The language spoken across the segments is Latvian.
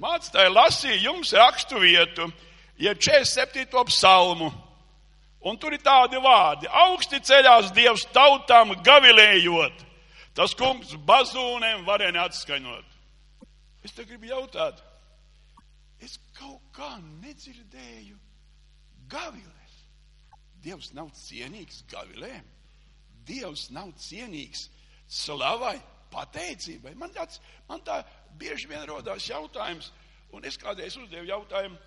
Mācītāji lasīja jums rakstu vietu, ja 47. psalmu. Un tur ir tādi vārdi. Augsti ceļās Dievs tautām gavilējot. Tas kungs bazūnēm varēja atskaņot. Es te gribu jautāt, es kaut kā nedzirdēju gaviles. Dievs nav cienīgs gavilēm. Dievs nav cienīgs slavai, pateicībai. Man, tāds, man tā bieži vien rodās jautājums, un es kādreiz uzdevu jautājumu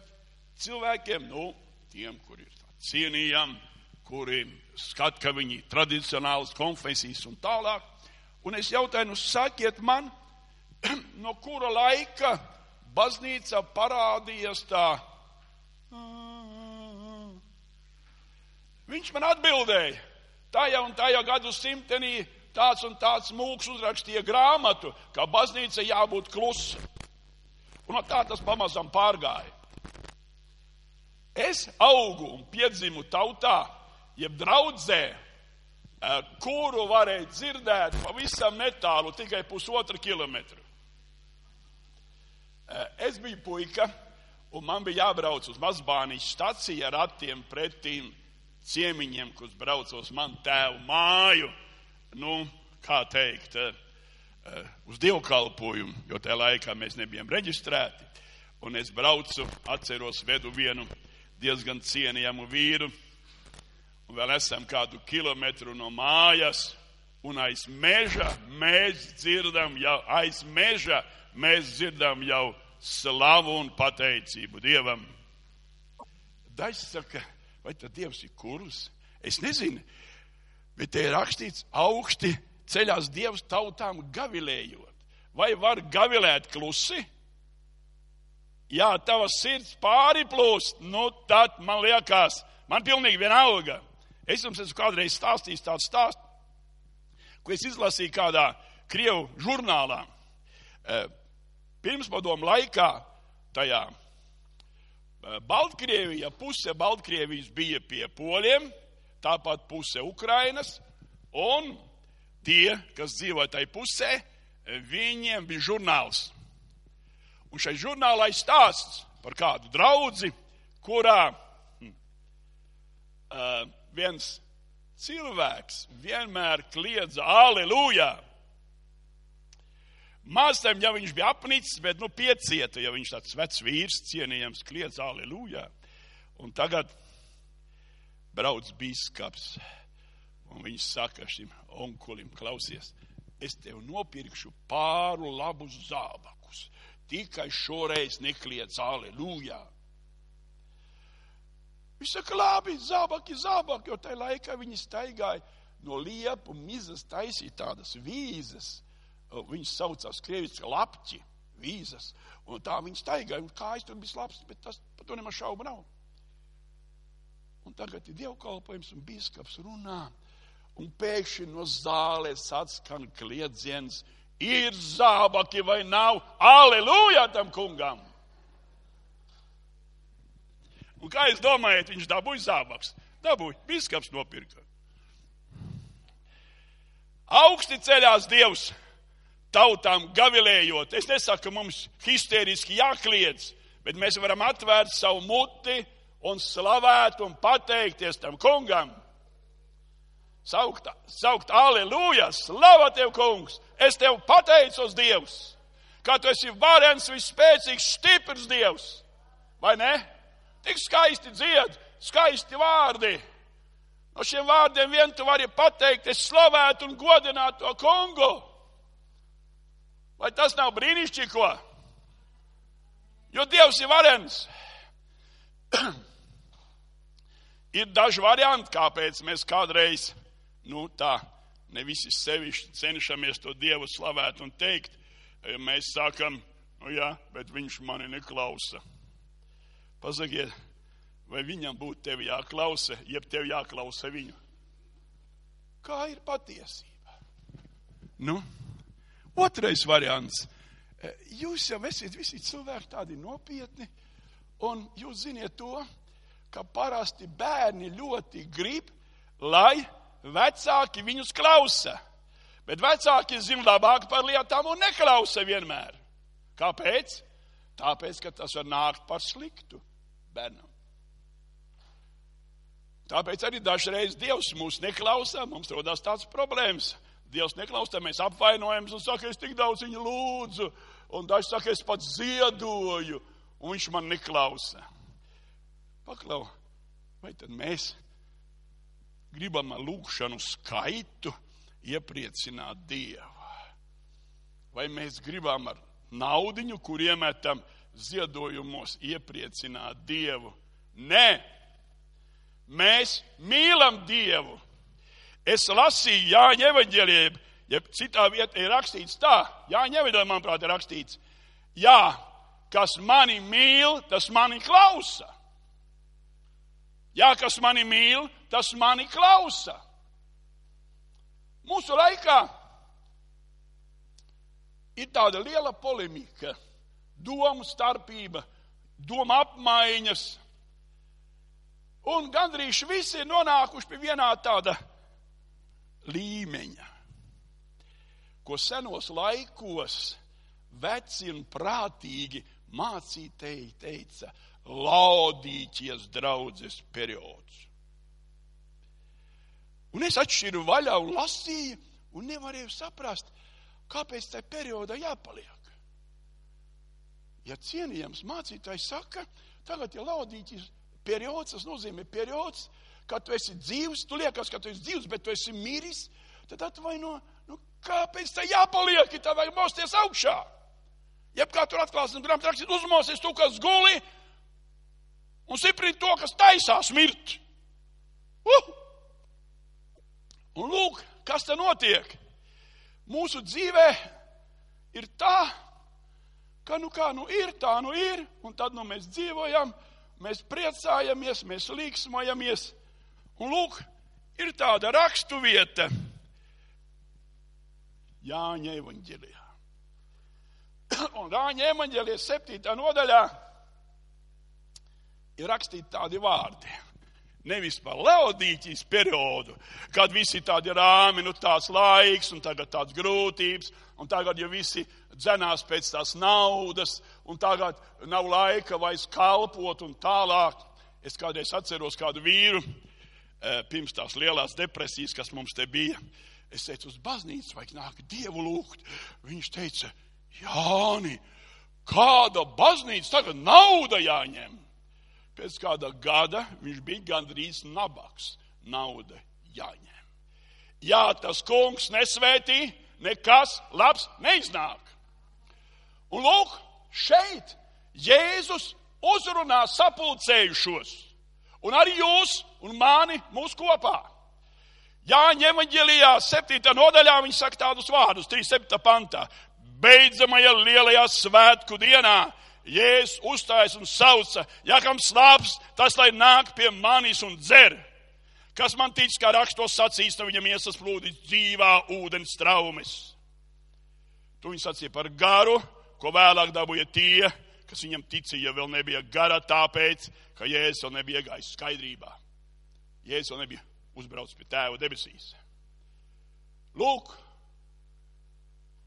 cilvēkiem, nu, tiem, kuri ir cienījami, kuri skat, ka viņi ir tradicionālas konfesijas un tālāk. Un es jautāju, nu sakiet man, no kura laika baznīca parādījās tā. Viņš man atbildēja, tajā un tajā gadu simtenī tāds un tāds mūks uzrakstīja grāmatu, ka baznīca jābūt klusa. Un tā tas pamazām pārgāja. Es augu un piedzimu tautā, jeb draudzē, eh, kuru varēja dzirdēt pavisam netālu, tikai pusotru kilometru. Eh, es biju puika, un man bija jābrauc uz Mazbānijas staciju ar ratiem pretīm ciemiņiem, kurus brauc uz manu tēvu māju nu, kā teikt, eh, eh, uz dievkalpojumu, jo tajā laikā mēs nebijām reģistrēti. Un es braucu, atceros, vedu vienu diezgan cienījamu vīru, un vēl esam kādu kilometru no mājas, un aiz meža mēs dzirdam jau, aiz meža mēs dzirdam jau slavu un pateicību Dievam. Daži saka, vai tad Dievs ir kurus? Es nezinu, Bet te ir rakstīts, augsti ceļās Dievs tautām gavilējot. Vai var gavilēt klusi? Jā, tavas sirds pāri plūst, nu tad man liekas, man pilnīgi vienalga. Es jums esmu kādreiz stāstījis tādu stāstu, ko es izlasīju kādā Krievu žurnālā. Eh, pirmspadomu laikā tajā eh, Baltkrievija, puse Baltkrievijas bija pie poļiem, tāpat puse Ukrainas, un tie, kas dzīvo tai pusē, viņiem bija žurnāls. Un šai žurnālā ir stāsts par kādu draudzi, kurā hm, uh, viens cilvēks vienmēr kliedza aleluja. Māstam, ja viņš bija apnicis, bet nu piecieta, ja viņš tāds vecs vīrs cienījams kliedz aleluja. Un tagad brauc biskaps, un viņš saka šim onkulim, klausies, es tev nopirkšu pāru labus zābakus, tikai šoreiz nekliedz aleluja. Viņš saka, labi, zābaki, zābaki, jo tajā laikā viņi staigāja no liepu mizas taisīt tādas vīzes. Viņas saucās krieviski lapķi, vīzas. Un tā viņi staigāja, un kājas tur bija labs, bet tas par to nemaz šaubu nav. Un tagad ir dievkalpojums un bīskaps runā. Un pēkšņi no zāles atskan kliedziens, ir zābaki vai nav, aleluja tam kungam! Un kā jūs domājat, viņš dabūja zābaks? Dabūja, bīskaps nopirka. Augsti ceļās Dievs tautām gavilējot. Es nesaku, ka mums histēriski jākliedz, bet mēs varam atvērt savu muti un slavēt un pateikties tam kungam. Saukt, saukt aleluja, slava tev, kungs! Es tev pateicos, Dievs, ka tu esi varens, visspēcīgs, stiprs Dievs. Vai ne? Tik skaisti dzied, skaisti vārdi. No šiem vārdiem vien tu vari pateikt, es slavētu un godinātu to kungu. Vai tas nav brīnišķīgo? Jo Dievs ir varens. Ir daži varianti, kāpēc mēs kādreiz, nu tā, ne visi sevišķi cenšamies to Dievu slavēt un teikt. Mēs sakam, nu jā, bet viņš mani neklausa. Pasakiet, vai viņam būtu tevi jāklausa, jeb tev jāklausa viņu? Kā ir patiesība? Nu, otrais variants. Jūs jau esat visi cilvēki tādi nopietni, un jūs ziniet to, ka parasti bērni ļoti grib, lai vecāki viņus klausa. Bet vecāki zina labāk par lietām un neklausa vienmēr. Kāpēc? Tāpēc, ka tas var nākt par sliktu bērnam. Tāpēc arī dažreiz Dievs mūs neklausā, mums rodas tāds problēmas. Dievs neklausā, mēs apvainojamies un saka, es tik daudz viņu lūdzu, un daži saka, es pats ziedoju, un viņš man neklausa. Paklau, vai tad mēs gribam ar lūgšanu skaitu iepriecināt Dievu? Vai mēs gribam ar naudiņu, kur iemetam ziedojumos, iepriecināt Dievu? Nē, mēs mīlam Dievu. Es lasīju Jāņa evaņģēlību, ja citā vietā ir rakstīts tā, Jāņa evaņģēlība, manuprāt, ir rakstīts, jā, kas mani mīl, tas mani klausa. Jā, kas mani mīl, tas mani klausa. Mūsu laikā ir tāda liela polemika, domu starpība, doma apmaiņas. Un gandrīz visi ir nonākuši pie vienā tāda līmeņa, ko senos laikos veci un prātīgi mācītēji teica laudīties draudzes periods. Un es atšķiru vaļā un lasīju, un nevarēju saprast, Kāpēc tai periodā jāpaliek? Ja cienījams mācītājs saka, tagad ir laudītis periods, tas nozīmē periods, kad tu esi dzīvs, tu liekas, ka tu esi dzīvs, bet tu esi miris, tad atvaino, nu kāpēc tai jāpaliek, tā vajag mosties augšā? Jeb kā tur atklāsmes grāmatā rakstīt, uzmosies tu, kas guli, un stiprini to, kas taisās mirt. Uh! Un lūk, kas te notiek mūsu dzīvē ir tā, ka nu kā nu ir, tā nu ir, un tad nu mēs dzīvojam, mēs priecājamies, mēs līksmojamies. Un lūk, ir tāda rakstu vieta Jāņa evaņģēlijā. Un Jāņa evaņģēlijas septītā nodaļā ir rakstīti tādi vārdi. Nevis par Leodīķijas periodu, kad visi tādi rāmi, nu tāds laiks, un tagad tāds grūtības, un tagad jau visi dzenās pēc tās naudas, un tagad nav laika vairs kalpot un tālāk. Es kādreiz atceros kādu vīru, eh, pirms tās lielās depresijas, kas mums te bija. Es teicu, uz baznīcu vajag nākt dievu lūgt. Viņš teica, Jāni, kāda baznīca tagad nauda jāņem? Pēc kāda gada viņš bija gandrīz nabaks. Nauda jāņem. Ja tas kungs nesvētī, nekas labs neiznāk. Un lūk, šeit Jēzus uzrunā sapulcējušos, un arī jūs un mani mūs kopā. Jāņem evaņģēlijā 7. nodaļā viņš saka tādus vārdus, 37. pantā. Beidzamajā lielajā svētku dienā Jēzus uzstājas un sauca, ja kam slāps, tas lai nāk pie manis un dzer. Kas man tic, kā rakstos sacīs, no viņam iesas plūdīs dzīvā ūdens traumes. Tu viņi sacīja par garu, ko vēlāk dabūja tie, kas viņam ticīja, vēl nebija gara, tāpēc, ka Jēzus vēl nebija gājis skaidrībā. Jēzus vēl nebija uzbraucis pie tēva debesīs. Lūk,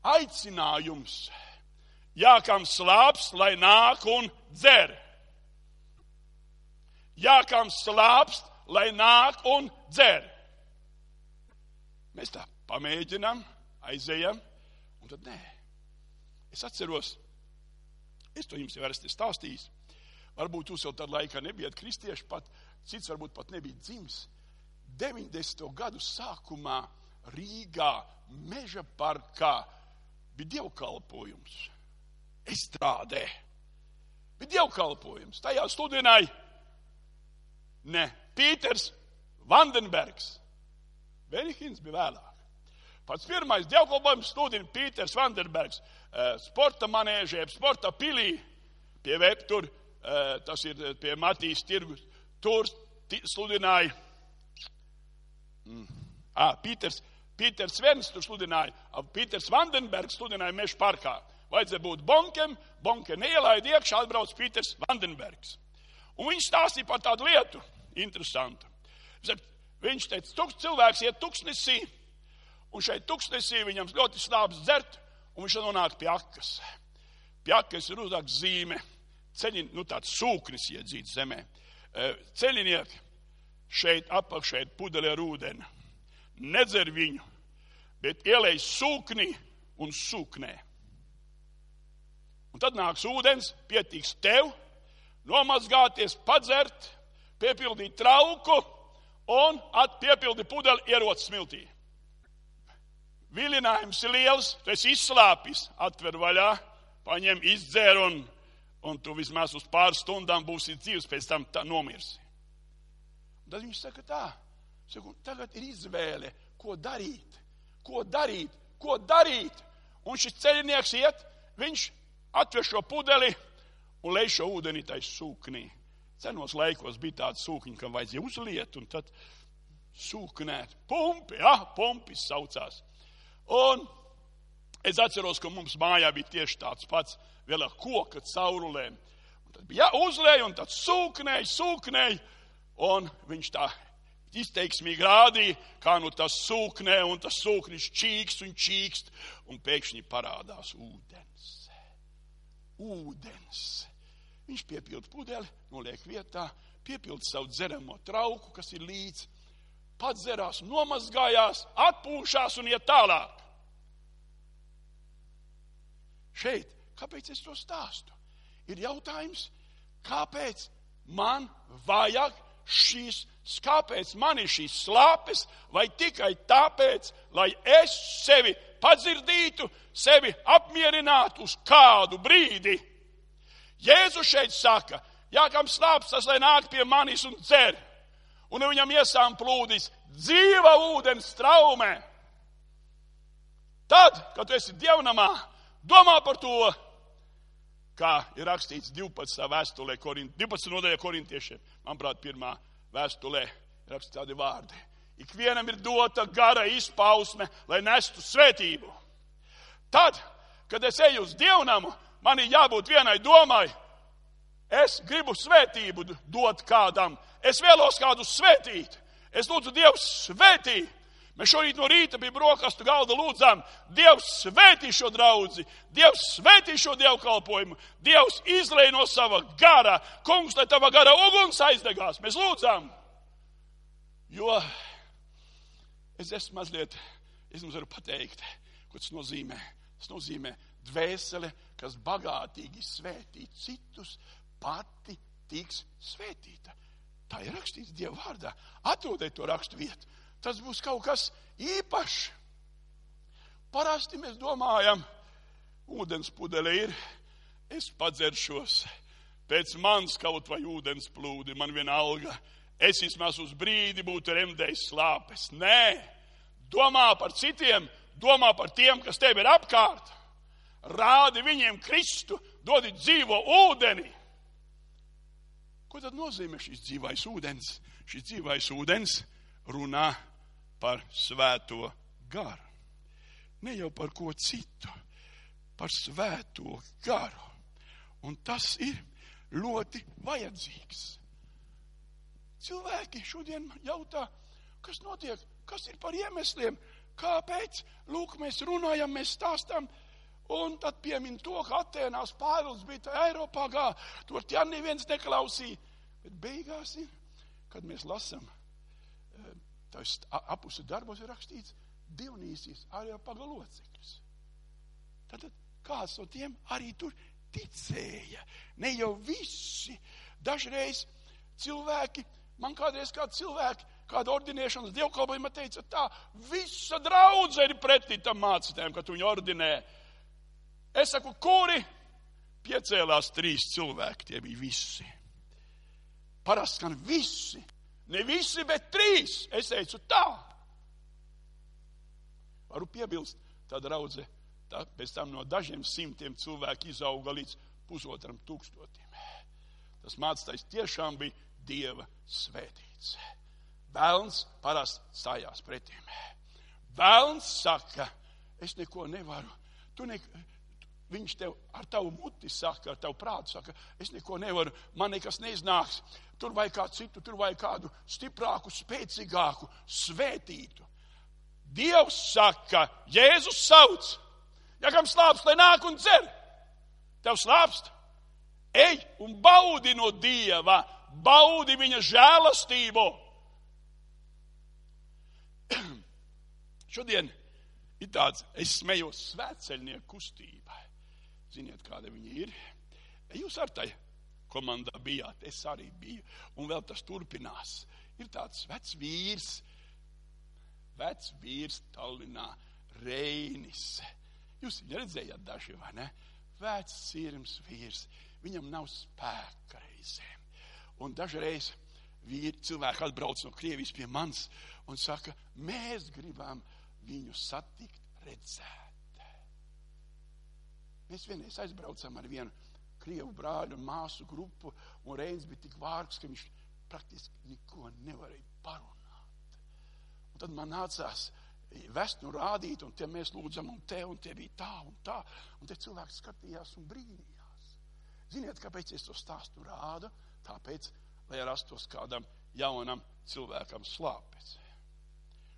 aicinājums Jā, kam slāps, lai nāk un dzer. Jā, kam slāps, lai nāk un dzer. Mēs tā pamēģinām, aizējam, un tad nē. Es atceros, es to jums jau esmu stāstījis. Varbūt jūs jau tad laikā nebijat kristieši, pat cits varbūt pat nebija dzimis. 90. gadu sākumā Rīgā meža parkā bija dievkalpojums estrādē. Bet dievkalpojums tajā sludināja ne Pīters Vandenbergs. Benihins bija vēlāk. Pats pirmais dievkalpojums sludina Pīters Vandenbergs sporta manēžē, sporta pilī pie Veptur, tas ir pie Matīs tirgus. Tur sludināja mm. ah, Pīters, Pīters Svens tur sludināja, Pīters Vandenbergs sludināja Meža parkā. Vajadzēja būt bonkiem, bonke neielaida iekšā, atbrauc Pīters Vandenbergs. Un viņš stāstīja par tādu lietu, interesantu. Viņš teica, tūkst cilvēks iet tuksnesī, un šeit tuksnesī viņam ļoti slāpes dzert, un viņš nonāk pie akas. pjakas ir uzāk zīme, ceļin, nu tāds sūknis iedzīt zemē. E, ceļinieki šeit apakšē ir pudeļa ar ūdeni. Nedzer viņu, bet ielej sūknī un sūknē. Un tad nāks ūdens, pietiks tev, nomazgāties, padzert, piepildīt trauku un piepildi pudeli ierot smiltī. Vilinājums ir liels, tu esi izslāpis, atver vaļā, paņem, izdzer un, un tu vismaz uz pāris stundām būsi dzīves, pēc tam tā nomirsi. Un tad viņš saka tā, saka, tagad ir izvēle, ko darīt, ko darīt, ko darīt. Un šis ceļinieks iet, viņš atver šo pudeli un lej šo ūdeni tai sūknī. Senos laikos bija tāda sūkņa, ka vajadzēja uzliet un tad sūknēt. Pumpi, ja, pumpis saucās. Un es atceros, ka mums mājā bija tieši tāds pats, vēl ar koka caurulēm. Un tad bija jāuzlēj un tad sūknēji, sūknēji. Un viņš tā izteiksmīgi rādīja, kā nu tas sūknē, un tas sūknis čīkst un čīkst, un pēkšņi parādās ūdens. Ūdens. Viņš piepilda pudeli, noliek vietā, piepilda savu dzeramo trauku, kas ir līdz, padzerās, nomazgājās, atpūšās un iet tālāk. Šeit, kāpēc es to stāstu? Ir jautājums, kāpēc man vajag šīs, kāpēc man ir šīs slāpes, vai tikai tāpēc, lai es sevi padzirdītu, sevi apmierinātu uz kādu brīdi. Jēzus šeit saka, jā, kam slāpes, tas lai nāk pie manis un dzer. Un viņam iesām plūdis dzīva ūdens traumē. Tad, kad tu esi dievnamā, domā par to, kā ir rakstīts 12. vēstulē, 12. nodaļā korintiešiem. Manuprāt, pirmā vēstulē rakstīts tādi vārdi. Ikvienam ir dota gara izpausme, lai nestu svētību. Tad, kad es eju uz dievnamu, man ir jābūt vienai domai. Es gribu svētību dot kādam. Es vēlos kādu svētīt. Es lūdzu Dievu svētīt. Mēs šorīt no rīta pie brokastu galda lūdzām, Dievs svētī šo draudzi, Dievs svētī šo dievkalpojumu, Dievs izlēj no sava gara, kungs, lai tava gara uguns aizdegās. Mēs lūdzām, jo es esmu mazliet, es jums varu pateikt, ko tas nozīmē. Tas nozīmē dvēsele, kas bagātīgi svētī citus, pati tiks svētīta. Tā ir rakstīts Dieva vārdā. Atrodiet to rakstu vietu tas būs kaut kas īpašs. Parasti mēs domājam, ūdens pudele ir, es padzeršos, pēc manis kaut vai ūdens plūdi, man vienalga, es vismaz uz brīdi būtu remdējis slāpes. Nē, domā par citiem, domā par tiem, kas tev ir apkārt. Rādi viņiem Kristu, dodi dzīvo ūdeni. Ko tad nozīmē šis dzīvais ūdens? Šis dzīvais ūdens runā par svēto garu. Ne jau par ko citu, par svēto garu. Un tas ir ļoti vajadzīgs. Cilvēki šodien jautā, kas notiek, kas ir par iemesliem, kāpēc, lūk, mēs runājam, mēs stāstam, un tad piemin to, ka Atēnās Pāvils bija Eiropā, gā, tur tie neviens neklausīja. Bet beigās ir, kad mēs lasam Tas apustu darbos ir rakstīts Dionīsijas Areopaga locekļus. Tad kāds no tiem arī tur ticēja. Ne jau visi. Dažreiz cilvēki, man kādreiz kādi cilvēki, kāda ordinēšanas dievkalpojuma teica tā, visa draudze ir pretī tam mācītājiem, ka tu viņu ordinē. Es saku, kuri piecēlās trīs cilvēki, tie bija visi. Parasti gan visi Ne visi, bet trīs. Es teicu tā. Varu piebilst, tā draudze, tā pēc tam no dažiem simtiem cilvēku izauga līdz pusotram tūkstotim. Tas mācītājs tiešām bija Dieva svētīts. Vēlns parasti stājās pretim. Vēlns saka, es neko nevaru. Tu ne, viņš tev ar tavu muti saka, ar tavu prātu saka, es neko nevaru, man nekas neiznāks tur vai kā citu, tur vai kādu stiprāku, spēcīgāku, svētītu. Dievs saka, Jēzus sauc, ja kam slāpes, lai nāk un dzer. tev slāpst. Ej un baudi no Dieva, baudi viņa žēlastību. Šodien ir tāds, es smējos svētceļnieku kustībai. Ziniet, kāda viņa ir? Jūs ar tai komandā bijāt, es arī biju, un vēl tas turpinās. Ir tāds vecs vīrs, vecs vīrs Tallinā, Reinis. Jūs viņu redzējāt daži, vai ne? Vecs sirms vīrs, viņam nav spēka reizēm. Un dažreiz vīri, cilvēki atbrauc no Krievijas pie manis un saka, mēs gribam viņu satikt, redzēt. Mēs vienreiz aizbraucam ar vienu krievu brāļu un māsu grupu, un Reins bija tik vārgs, ka viņš praktiski neko nevarēja parunāt. Un tad man nācās vest un rādīt, un te mēs lūdzam, un te, un te bija tā, un tā. Un te cilvēks skatījās un brīnījās. Ziniet, kāpēc es to stāstu rādu? Tāpēc, lai rastos kādam jaunam cilvēkam slāpes.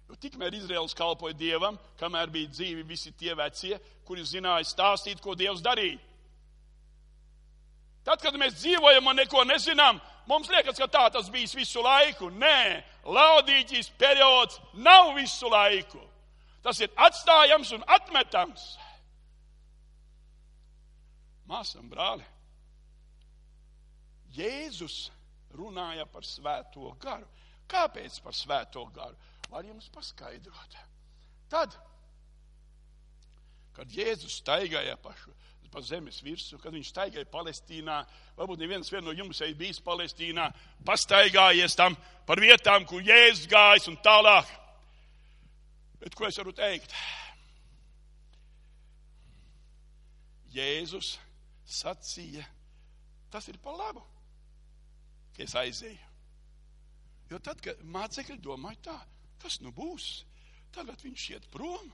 Jo tikmēr Izraels kalpoja Dievam, kamēr bija dzīvi visi tie vecie, kuri zināja stāstīt, ko Dievs darīja. Tad, kad mēs dzīvojam un neko nezinām, mums liekas, ka tā tas bijis visu laiku. Nē, laudīķis periods nav visu laiku. Tas ir atstājams un atmetams. Māsam, brāli, Jēzus runāja par svēto garu. Kāpēc par svēto garu? var jums paskaidrot. Tad, kad Jēzus staigāja pašu pa zemes virsmu, kad viņš staigāja Palestīnā, varbūt neviens no jums ir bijis Palestīnā, pastaigājies tam par vietām, kur Jēzus gājis un tālāk. Bet ko es varu teikt? Jēzus sacīja, tas ir pa labu, es aizēju. Jo tad, kad mācekļi domāja tā, Kas nu būs? Tagad viņš iet prom.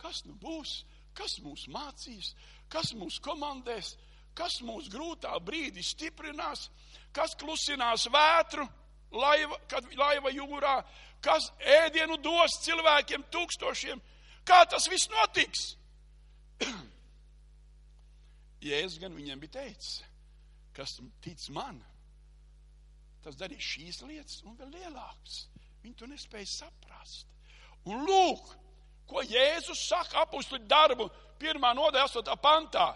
Kas nu būs? Kas mūs mācīs? Kas mūs komandēs? Kas mūs grūtā brīdī stiprinās? Kas klusinās vētru, laiva, kad laiva jūrā? Kas ēdienu dos cilvēkiem tūkstošiem? Kā tas viss notiks? Jēzus gan viņiem bija teicis, kas tic man, tas darīs šīs lietas un vēl lielākas. Viņi to nespēja saprast. Un lūk, ko Jēzus saka apustuļu darbu pirmā nodaļa, 8. pantā.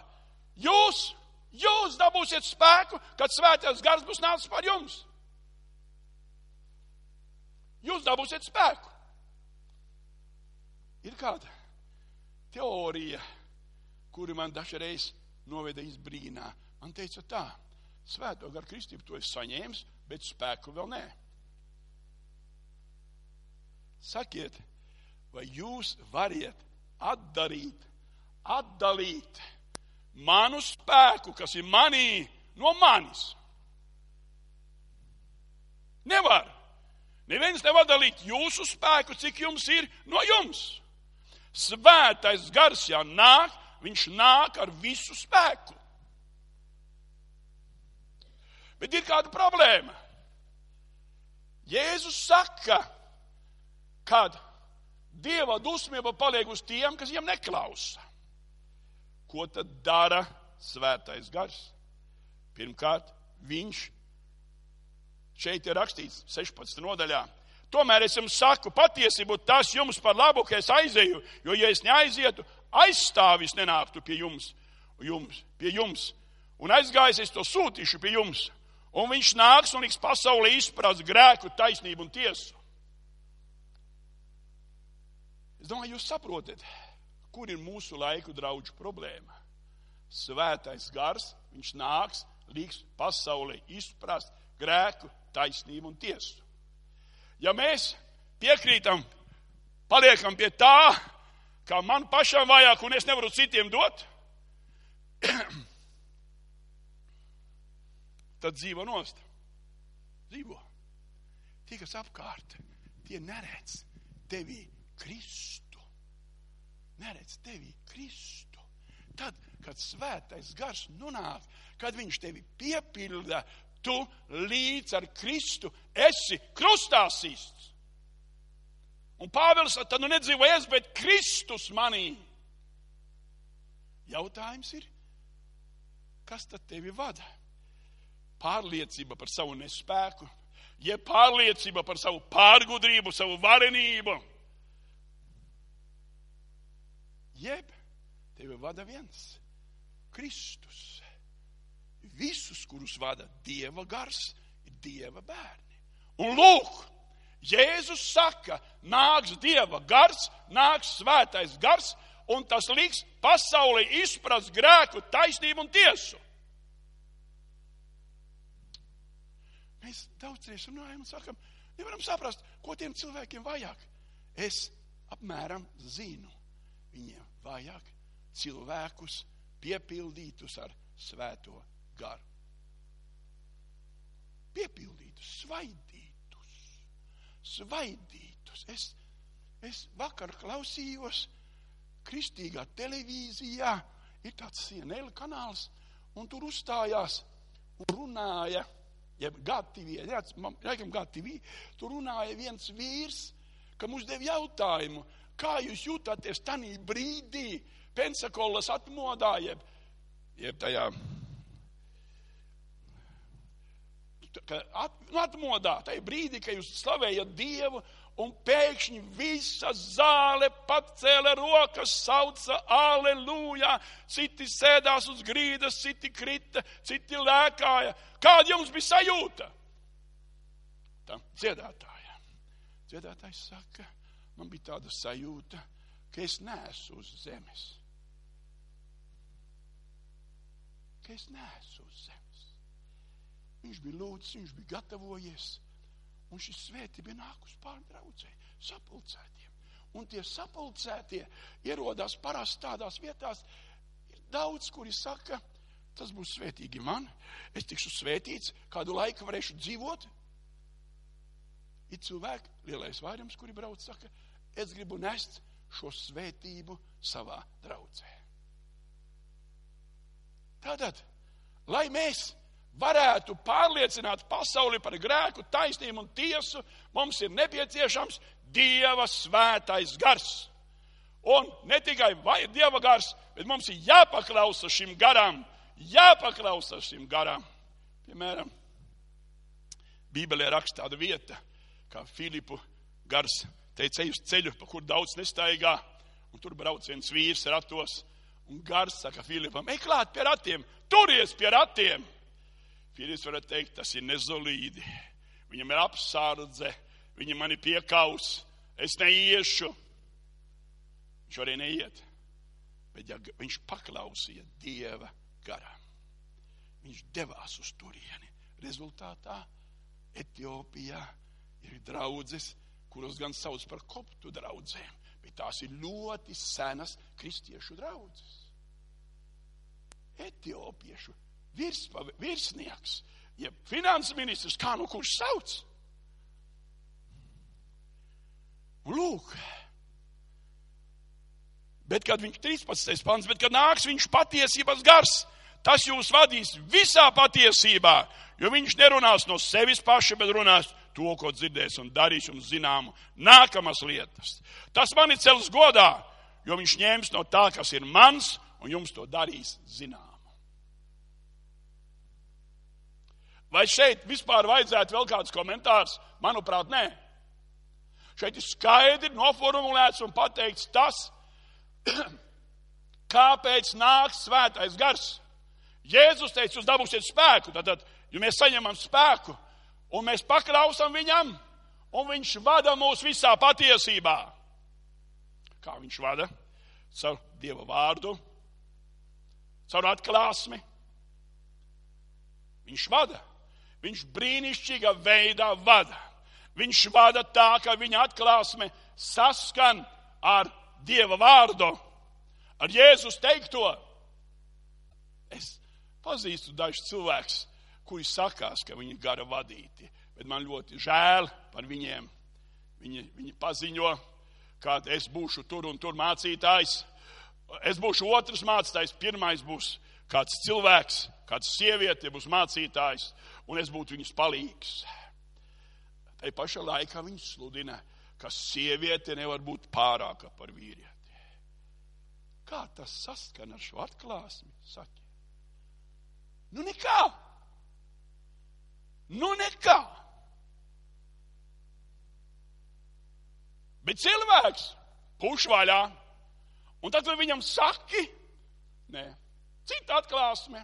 Jūs, jūs dabūsiet spēku, kad svētais gars būs nācis par jums. Jūs dabūsiet spēku. Ir kāda teorija, kuri man dažreiz noveda izbrīnā. Man teica tā, svēto garu kristību to es saņēmu, bet spēku vēl nē. Sakiet, vai jūs variet atdarīt, atdalīt manu spēku, kas ir manī, no manis? Nevar. Neviens nevar dalīt jūsu spēku, cik jums ir no jums. Svētais gars, ja nāk, viņš nāk ar visu spēku. Bet ir kāda problēma. Jēzus saka, kad Dieva dusmība paliek uz tiem, kas viņam neklausa. Ko tad dara svētais gars? Pirmkārt, viņš šeit ir rakstīts 16. nodaļā. Tomēr es jums saku patiesību, tas jums par labu, ka es aizēju, jo, ja es neaizietu, aizstāvis nenāktu pie jums, jums, pie jums. Un aizgājis es to sūtīšu pie jums. Un viņš nāks un liks pasaulē izprast grēku, taisnību un tiesu. Es domāju, jūs saprotat, kur ir mūsu laiku draugu problēma. Svētais gars, viņš nāks, liks pasaulē izprast grēku, taisnību un tiesu. Ja mēs piekrītam, paliekam pie tā, kā man pašam vajag, un es nevaru citiem dot, tad dzīvo nost. Dzīvo. Tie, kas apkārt, tie neredz tevī Kristu. Neredz tevi Kristu. Tad, kad svētais gars nonāk, kad viņš tevi piepilda, tu līdz ar Kristu esi krustā sists. Un Pāvils tad nu nedzīvo es, bet Kristus manī. Jautājums ir, kas tad tevi vada? Pārliecība par savu nespēku, jeb pārliecība par savu pārgudrību, savu varenību. Jeb tevi vada viens - Kristus. Visus, kurus vada Dieva gars, ir Dieva bērni. Un lūk, Jēzus saka, nāks Dieva gars, nāks svētais gars, un tas liks pasaulē izprast grēku, taisnību un tiesu. Mēs daudzreiz runājam un sakam, nevaram saprast, ko tiem cilvēkiem vajag. Es apmēram zinu, viņiem vajag cilvēkus piepildītus ar svēto garu. Piepildītus, svaidītus, svaidītus. Es, es vakar klausījos kristīgā televīzijā, ir tāds CNN kanāls, un tur uzstājās un runāja, jeb GTV, laikam GTV, tur runāja viens vīrs, kam uzdev jautājumu, kā jūs jūtaties tanī brīdī, Pensakolas atmodā, jeb, jeb tajā at, nu, atmodā, tajā brīdī, kad jūs slavējat Dievu un pēkšņi visa zāle pacēla rokas, sauca aleluja, citi sēdās uz grīdas, citi krita, citi lēkāja. Kāda jums bija sajūta? Tam dziedātājam. Dziedātājs saka, man bija tāda sajūta, ka es neesmu uz zemes. Ka es neesmu uz zemes. Viņš bija lūdzis, viņš bija gatavojies Un šis svētība nāk uz pārdraudzē, sapulcētiem. Un tie sapulcētie ierodās parasti tādās vietās, ir daudz, kuri saka, tas būs svētīgi man, es tikšu svētīts, kādu laiku varēšu dzīvot. Ir cilvēki, lielais vairums, kuri brauc, saka, es gribu nest šo svētību savā draudzē. Tātad, lai mēs varētu pārliecināt pasauli par grēku, taisnību un tiesu, mums ir nepieciešams Dieva svētais gars. Un ne tikai Dieva gars, bet mums ir jāpaklausa šim garam, jāpaklausa šim garam. Piemēram, Bībelē raksta tāda vieta, kā Filipu gars teica, ej uz ceļu, pa kur daudz nestaigā, un tur brauc viens vīrs ratos, un gars saka Filipam, ej klāt pie ratiem, turies pie ratiem! Pīris varētu teikt, tas ir nezolīdi. Viņam ir apsārdze, viņa mani piekaus, es neiešu. Viņš arī neiet. Bet ja viņš paklausīja Dieva garam, viņš devās uz turieni. Rezultātā Etiopijā ir draudzes, kuras gan sauc par koptu draudzēm, bet tās ir ļoti senas kristiešu draudzes. Etiopiešu virs, virsnieks, ja finanses ministrs, kā nu kurš sauc. Un lūk, bet kad viņš 13. pants, bet kad nāks viņš patiesības gars, tas jūs vadīs visā patiesībā, jo viņš nerunās no sevis paša, bet runās to, ko dzirdēs un darīs jums zināmu nākamas lietas. Tas mani cels godā, jo viņš ņems no tā, kas ir mans, un jums to darīs zinām. Vai šeit vispār vajadzētu vēl kāds komentārs? Manuprāt, nē. Šeit ir skaidri noformulēts un pateikts tas, kāpēc nāks svētais gars. Jēzus teica, jūs dabūsiet spēku, tad, ja mēs saņemam spēku un mēs paklausam viņam, un viņš vada mūs visā patiesībā. Kā viņš vada? Caur Dieva vārdu, caur atklāsmi. Viņš vada. Viņš brīnišķīgā veidā vada. Viņš vada tā, ka viņa atklāsme saskan ar Dieva vārdu, ar Jēzus teikto. Es pazīstu dažus cilvēkus, kuri sakās, ka viņi ir gara vadīti, bet man ļoti žēl par viņiem. Viņi, viņi paziņo, ka es būšu tur un tur mācītājs. Es būšu otrs mācītājs, pirmais būs kāds cilvēks, kāds sieviete būs mācītājs, un es būtu viņas palīgs. Tai pašā laikā viņš sludina, ka sieviete nevar būt pārāka par vīrieti. Kā tas saskan ar šo atklāsmi? Saki. Nu nekā. Nu nekā. Bet cilvēks puš vaļā. Un tad, viņam saki, nē, cita atklāsme.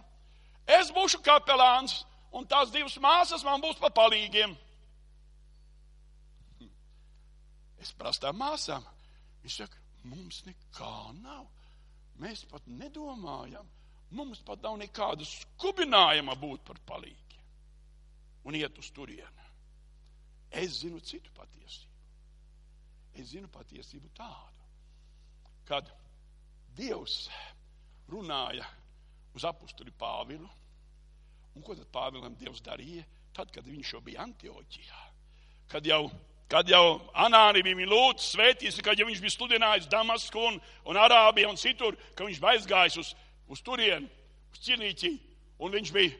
Es būšu kapelāns, un tās divas māsas man būs pa palīgiem. Es prasu tām māsām. Viņš saka, mums nekā nav. Mēs pat nedomājam. Mums pat nav nekāda skubinājuma būt par palīgi un iet uz turieni. Es zinu citu patiesību. Es zinu patiesību tādu, kad Dievs runāja uz apusturi Pāvilu. Un ko tad Pāvilam Dievs darīja? Tad, kad viņš jau bija Antioķijā, kad jau, kad jau Anāni bija lūdzu svētīs, kad jau viņš bija studinājis Damasku un, un Arābiju un citur, ka viņš bija aizgājis uz, uz turieni, uz Cilīķi, un viņš bija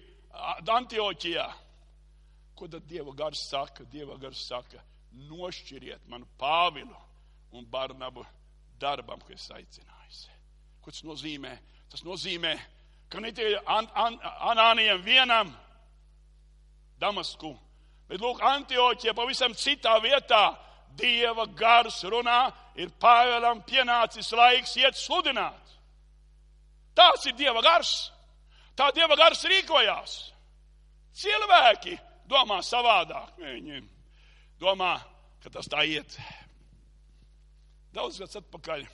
Antioķijā. Ko tad Dieva gars saka? Dieva gars saka, nošķiriet manu Pāvilu un Barnabu darbam, ko es aicinājis. Ko tas nozīmē? Tas nozīmē, ka ne tikai an, an, Anānijam vienam Damasku, bet lūk, Antioķija pavisam citā vietā Dieva gars runā, ir Pāvēlam pienācis laiks iet sludināt. Tās ir Dieva gars. Tā Dieva gars rīkojās. Cilvēki domā savādāk. Viņi domā, ka tas tā iet. Daudz gads atpakaļ,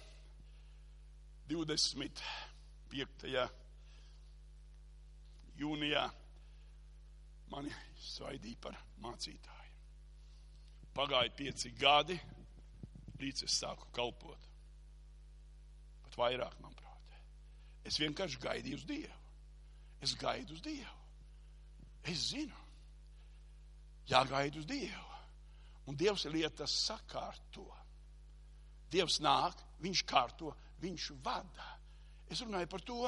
25 jūnijā mani svaidīja par mācītāju. Pagāja pieci gadi, līdz es sāku kalpot. Pat vairāk, manuprāt. Es vienkārši gaidīju uz Dievu. Es gaidu uz Dievu. Es zinu, jāgaida uz Dievu. Un Dievs lietas sakārto. Dievs nāk, viņš kārto, viņš vada. Es runāju par to,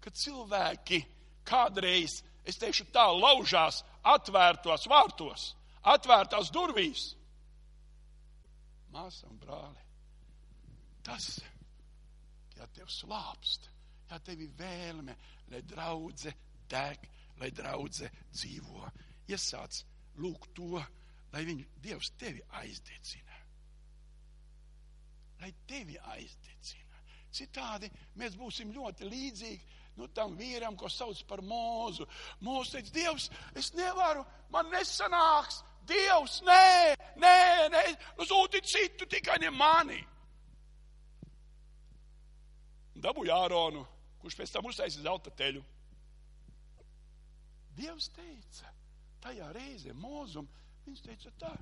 ka cilvēki kādreiz, es teikšu tā, laužās atvērtos vārtos, atvērtās durvīs. Māsa un brāli, tas, ja tev slāpst, ja tev ir vēlme, lai draudze deg, lai draudze dzīvo, iesāc lūgt to, lai viņu Dievs tevi aizdedzina. Lai tevi aizdedzina. Citādi mēs būsim ļoti līdzīgi nu, tam vīram, ko sauc par mūzu. Mūsu teica, Dievs, es nevaru, man nesanāks. Dievs, nē, nē, nē, nu sūti citu, tikai ne mani. Dabūju Āronu, kurš pēc tam uztaisīja zelta teļu. Dievs teica, tajā reizē mūzum, viņš teica tā,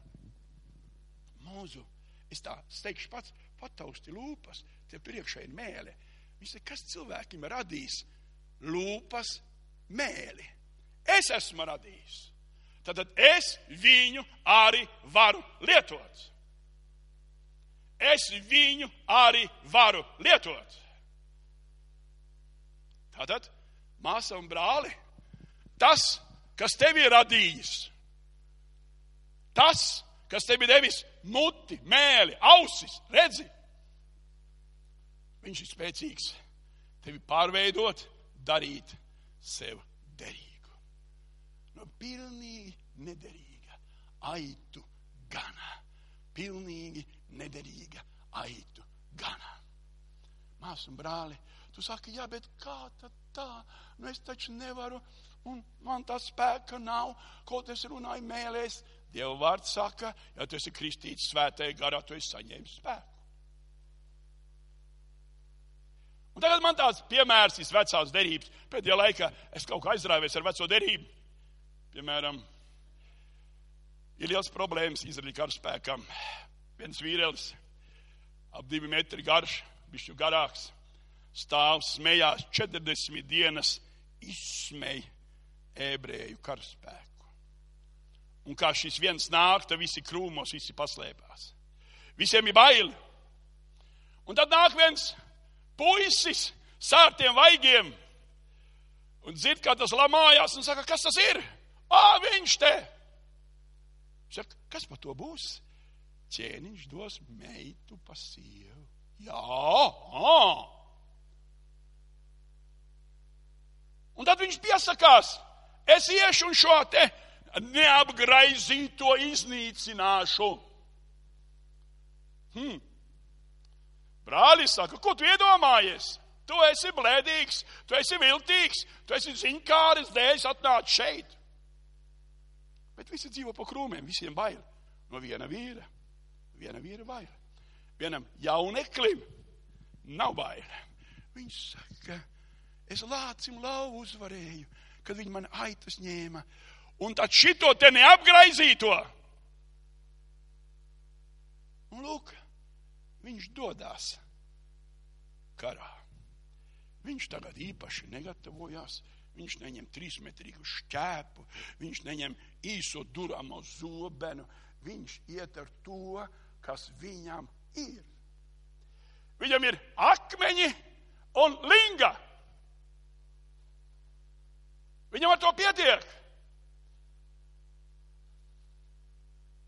mūzu, es tā steigšu pats, patausti lūpas, tie priekšā ir mēle. Viņš teica, kas cilvēkiem radīs lūpas mēli. Es esmu radījis. Tad es viņu arī varu lietot. Es viņu arī varu lietot. Tātad, māsa un brāli, tas, kas tevi ir radījis, tas, kas tevi devis muti, mēli, ausis, redzi, viņš ir spēcīgs tevi pārveidot darīt sev derīgu. No pilnīgi nederīga aitu gana. Pilnīgi nederīga aitu gana. Māsas un brāli, tu saki, jā, bet kā tad tā? Nu es taču nevaru, un man tā spēka nav, kaut es runāju mēlēs. Dieva vārds saka, ja tu esi kristīts svētajā garā, tu esi saņēmis spēku. Un tagad man tāds piemērs ir vecās derības. Pēdējā laikā es kaut kā aizrāvies ar veco derību. Piemēram, ir liels problēmas Izraēļa karaspēkam. Viens vīrielis, ap divi metri garš, bišķi garāks, stāv smējās 40 dienas, izsmēja ebreju karaspēku. Un kā šis viens nāk, tad visi krūmos, visi paslēpās. Visiem ir baili. Un tad nāk viens puisis sārtiem vaigiem un dzird, kā tas lamājās un saka, kas tas ir? Ā, viņš te! Saka, kas par to būs? Ķēniņš dos meitu pa sievu. Jā, ā. Un tad viņš piesakās es iešu un šo te neapgraizīto iznīcināšu. Hmm. Brālis saka, ko tu iedomājies? Tu esi blēdīgs, tu esi viltīgs, tu esi ziņkāris, dēļ atnāc šeit. Bet visi dzīvo pa krūmiem, visiem bail. No viena vīra, viena vīra bail. Vienam jauneklim nav bail. Viņš saka, es lācim lauvu uzvarēju, kad viņi man aitas ņēma. Un tad šito te neapgraizīto. Un lūk, viņš dodas karā. Viņš tagad īpaši negatavojās. Viņš neņem trīsmetrīgu šķēpu, viņš neņem īso duramo zobenu. Viņš iet ar to, kas viņam ir. Viņam ir akmeņi un linga. Viņam ar to pietiek.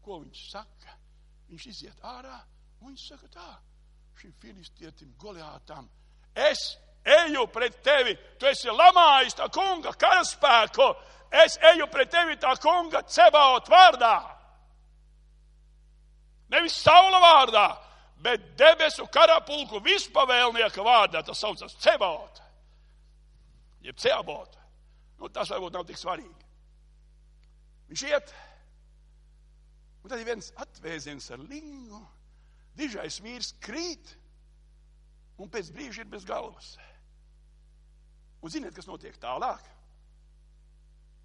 Ko viņš saka? Viņš iziet ārā un viņš saka tā, šim filistietim Goliātam, es eju pret tevi, tu esi lamājis tā kunga karaspēku, es eju pret tevi tā kunga cebaut vārdā. Nevis saula vārdā, bet debesu karapulku vispavēlnieka vārdā, tas saucas cebaut, jeb ceabot. Nu, tas varbūt nav tik svarīgi. Viņš iet, un tad ir viens atvēziens ar lingu, dižais vīrs krīt, un pēc brīža ir bez galvas. Un ziniet, kas notiek tālāk?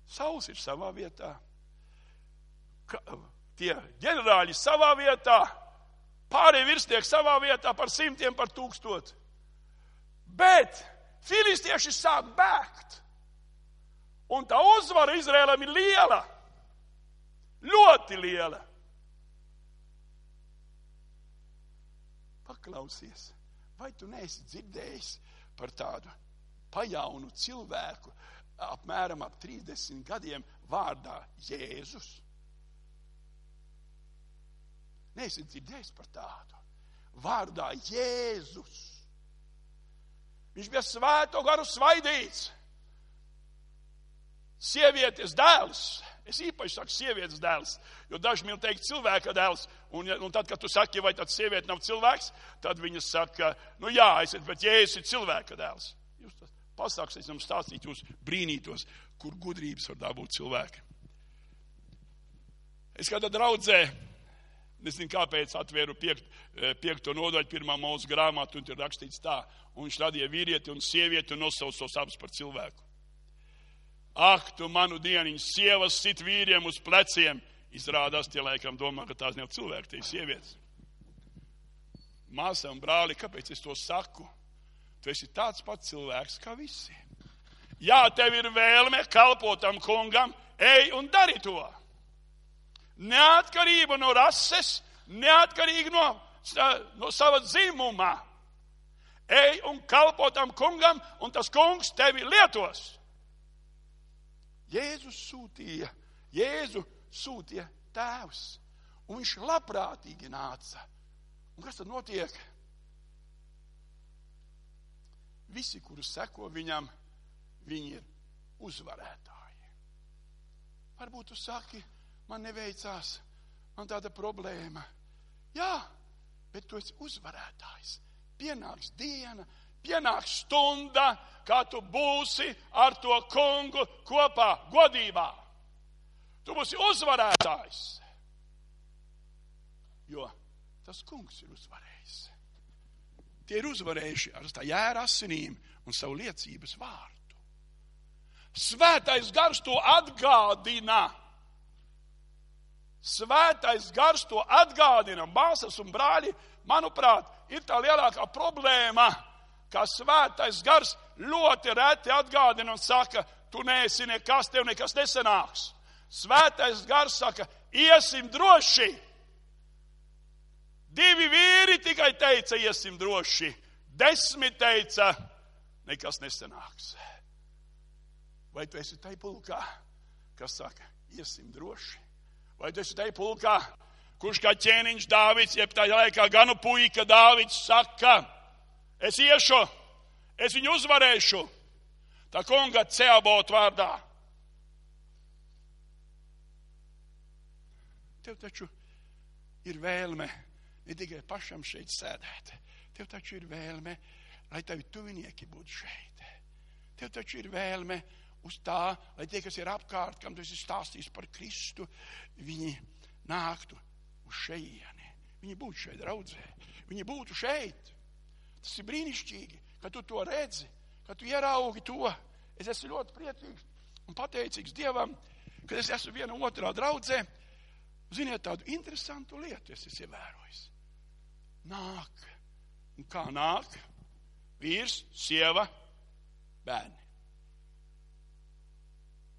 Sauls ir savā vietā, ka, tie ģenerāļi savā vietā, pārējie virsnieki savā vietā par simtiem, par tūkstotu. Bet filistieši sāk bēgt. Un tā uzvara Izrēlam ir liela, ļoti liela. Paklausies, vai tu neesi dzirdējis par tādu pajaunu cilvēku, apmēram ap 30 gadiem, vārdā Jēzus. Neesat dzirdējis par tādu. Vārdā Jēzus. Viņš bija svēto garu svaidīts. Sievietes dēls. Es īpaši saku sievietes dēls, jo daži man teikt cilvēka dēls. Un, un tad, kad tu saki, vai tad sieviete nav cilvēks, tad viņa saka, nu jā, esat, bet Jēzus ir cilvēka dēls. Jūs pasāks, es jums stāstītu, jūs brīnītos, kur gudrības var dabūt cilvēki. Es kādā draudzē, nezinu kāpēc, atvēru piekt, eh, piekto nodaļu pirmā mūsu grāmatu, un tur rakstīts tā, un viņš radīja vīrieti un sievieti un nosauc tos abus par cilvēku. Ak, tu manu dieniņu, sievas sit vīriem uz pleciem, izrādās tie laikam domā, ka tās nav cilvēki, tie ir sievietes. Māsa un brāli, kāpēc es to saku? Tu esi tāds pats cilvēks kā visi. Jā, tev ir vēlme kalpot tam kungam, ej un dari to. Neatkarība no rases, neatkarīgi no, no sava dzimuma. Ej un kalpo tam kungam, un tas kungs tevi lietos. Jēzus sūtīja, Jēzu sūtīja tēvs, un viņš labprātīgi nāca. Un kas tad notiek? Visi, kurus seko viņam, viņi ir uzvarētāji. Varbūt tu saki, man neveicās, man tāda problēma. Jā, bet tu esi uzvarētājs. Pienāks diena, pienāks stunda, kā tu būsi ar to kungu kopā, godībā. Tu būsi uzvarētājs. Jo tas kungs ir uzvarējis. Tie ir uzvarējuši ar tā jēra asinīm un savu liecības vārdu. Svētais gars to atgādina. Svētais gars to atgādina. Māsas un brāļi, manuprāt, ir tā lielākā problēma, ka svētais gars ļoti reti atgādina un saka, tu neesi nekas, tev nekas nesanāks. Svētais gars saka, iesim droši, Divi vīri tikai teica, iesim droši. Desmit teica, nekas nesanāks. Vai tu esi tai pulkā, kas saka, iesim droši? Vai tu esi tai pulkā, kurš kā ķēniņš Dāvids, jeb tā laikā ganu puika Dāvids saka, Es iešu, es viņu uzvarēšu. Tā kunga ceabot vārdā. Tev taču ir vēlme ne tikai pašam šeit sēdēt, tev taču ir vēlme, lai tavi tuvinieki būtu šeit. Tev taču ir vēlme uz tā, lai tie, kas ir apkārt, kam tu esi stāstījis par Kristu, viņi nāktu uz šeieni. Viņi būtu šeit draudzē, viņi būtu šeit. Tas ir brīnišķīgi, ka tu to redzi, ka tu ieraugi to. Es esmu ļoti priecīgs un pateicīgs Dievam, ka es esmu viena otrā draudzē. Ziniet, tādu interesantu lietu es esmu ievērojis. Nāk. Un kā nāk? Vīrs, sieva, bērni.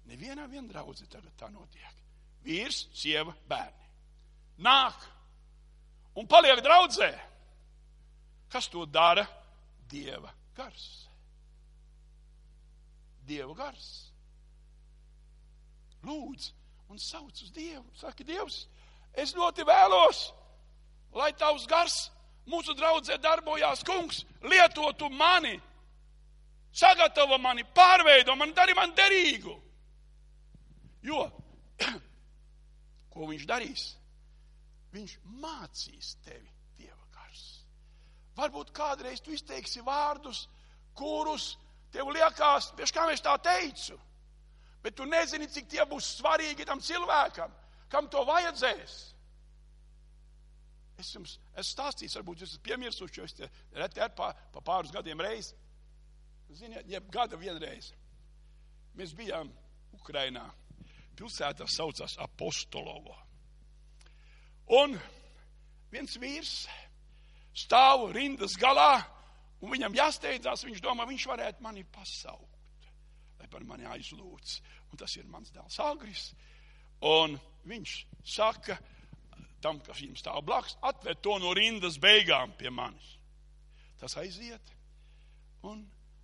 Nevienā vien draudzē tagad tā notiek. Vīrs, sieva, bērni. Nāk un paliek draudzē. Kas to dara? Dieva gars. Dieva gars. Lūdz un sauc uz Dievu. Saka, Dievs, es ļoti vēlos, lai tavs gars mūsu draudzē darbojās. Kungs, lietotu mani, sagatavo mani, pārveido mani, dari man derīgu. Jo, ko viņš darīs? Viņš mācīs tevi. Varbūt kādreiz tu izteiksi vārdus, kurus tev liekas, pēc kā es tā teicu, bet tu nezini, cik tie būs svarīgi tam cilvēkam, kam to vajadzēs. Es jums esmu stāstījis, varbūt jūs esat piemirsuši, jo es te reti ar pa, pa pāris gadiem reiz. Ziniet, jeb gada vienreiz. Mēs bijām Ukrainā. Pilsētā saucās Apostolovo. Un viens vīrs stāv rindas galā, un viņam jāsteidzās, viņš domā, viņš varētu mani pasaukt, lai par mani aizlūdz. Un tas ir mans dēls Agris. Un viņš saka, tam, kas viņam stāv blakus, atved to no rindas beigām pie manis. Tas aiziet, un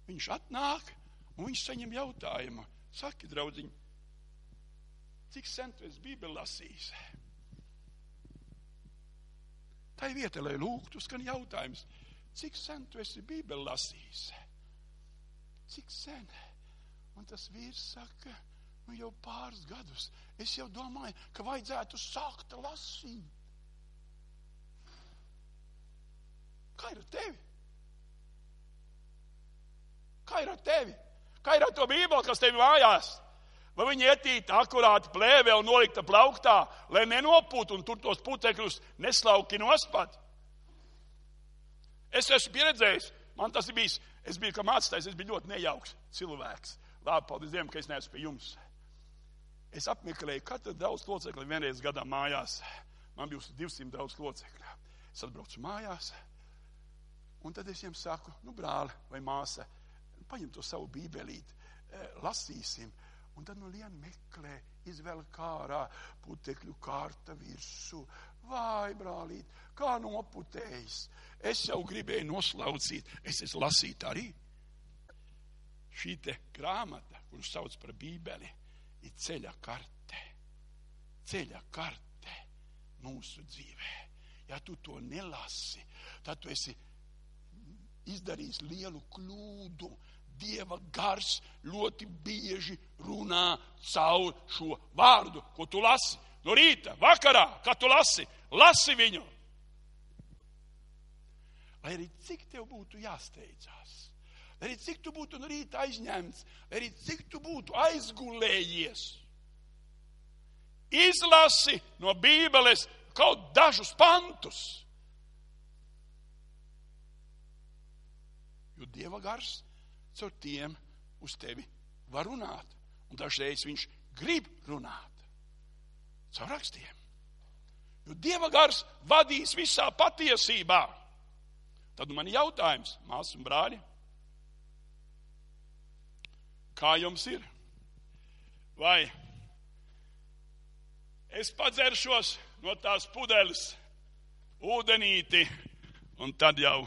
viņš atnāk, un viņš saņem jautājumu. Saki, draudziņ, cik sen tu esi Bībeli lasījis? Tā ir vieta, lai lūgtu, skan jautājums, cik sen tu esi Bībeli lasījis? Cik sen? Un tas vīrs saka, nu jau pāris gadus. Es jau domāju, ka vajadzētu sākt lasīt. Kā ir ar tevi? Kā ir ar tevi? Kā ir ar to bībeli, kas tev mājās? Vai viņi ietīta akurāti plēvē un nolikta plauktā, lai nenopūtu un tur tos putekļus neslauki nospat? Es esmu pieredzējis, man tas ir bijis, es biju kā mācītājs, es biju ļoti nejauks cilvēks. Labi, paldies Dievam, ka es neesmu pie jums. Es apmeklēju katru daudz locekli vienreiz gadā mājās. Man bija 200 daudz locekļu. Es atbraucu mājās, un tad es viņiem saku, nu, brāli vai māsa, paņem to savu bībelīti, eh, lasīsim. Un tad nu lien meklē, izvēl kārā putekļu kārta virsū. Vai, brālīt, kā noputējis. Es jau gribēju noslaucīt, es esmu lasīt arī. Šī te grāmata, kuru sauc par bībeli, ir ceļa karte. Ceļa karte mūsu dzīvē. Ja tu to nelasi, tad tu esi izdarījis lielu kļūdu. Dieva gars ļoti bieži runā caur šo vārdu, ko tu lasi. No rīta, vakarā, kad tu lasi, lasi viņu. Lai arī cik tev būtu jāsteidzās, lai arī cik tu būtu no rīta aizņemts, lai arī cik tu būtu aizgulējies, izlasi no Bībeles kaut dažus pantus Jo Dieva gars caur tiem uz tevi var runāt. Un dažreiz viņš grib runāt caur rakstiem. Jo Dieva gars vadīs visā patiesībā. Tad man ir jautājums, māsas un brāļi, kā jums ir? Vai es padzeršos no tās pudeles ūdenīti un tad jau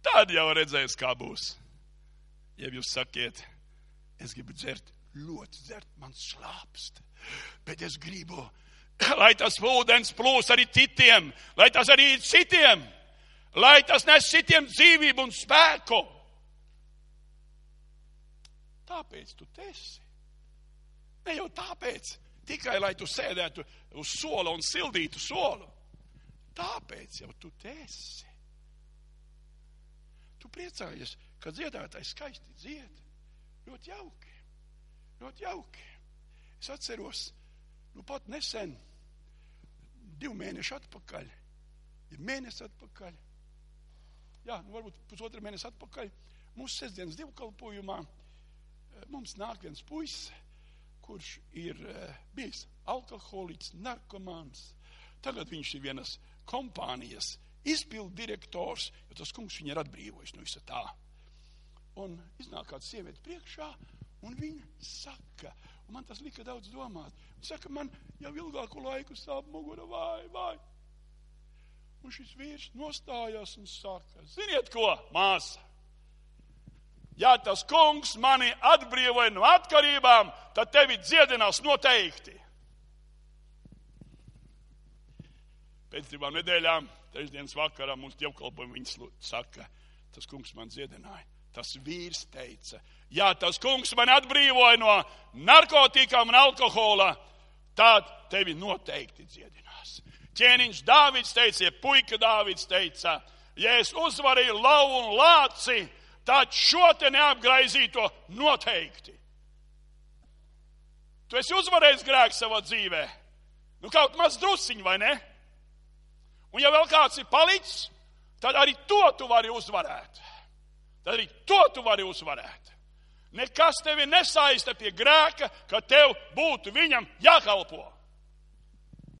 Tad jau redzēs, kā būs. Ja jūs sakiet, es gribu dzert, ļoti dzert, man slāpst, bet es gribu, lai tas ūdens plūs arī citiem, lai tas arī citiem, lai tas nes citiem dzīvību un spēku. Tāpēc tu esi. Ne jau tāpēc, tikai lai tu sēdētu uz sola un sildītu solu. Tāpēc jau tu esi. Tu priecājies, ka dziedātājs skaisti dzied. Ļoti jauki. Ļoti jauki. Es atceros, nu pat nesen, divu mēnešu atpakaļ, ja mēnesi atpakaļ, jā, nu varbūt pusotra mēnesi atpakaļ, mūsu sestdienas divkalpojumā eh, mums nāk viens puisis, kurš ir eh, bijis alkoholiķis, narkomāns. Tagad viņš ir vienas kompānijas izpildu direktors, jo tas kungs viņu ir atbrīvojis no visa tā. Un iznāk kāda sieviete priekšā, un viņa saka, un man tas lika daudz domāt. Viņa saka, man jau ilgāku laiku sāp mugura vai, vai. Un šis vīrs nostājās un saka, ziniet ko, māsa? Ja tas kungs mani atbrīvoja no atkarībām, tad tevi dziedinās noteikti. Pēc divām nedēļām, trešdienas vakarā mums dievkalpojumi viņas saka, tas kungs man dziedināja. Tas vīrs teica, ja tas kungs man atbrīvoja no narkotikām un alkohola, tad tevi noteikti dziedinās. Ķēniņš Dāvids teica, ja puika Dāvids teica, ja es uzvarēju lauvu un lāci, tad šo te neapgraizīto noteikti. Tu esi uzvarējis grēku savā dzīvē. Nu, kaut maz drusciņi, vai ne? Un ja vēl kāds ir palicis, tad arī to tu vari uzvarēt. Tad arī to tu vari uzvarēt. Nekas tevi nesaista pie grēka, ka tev būtu viņam jākalpo.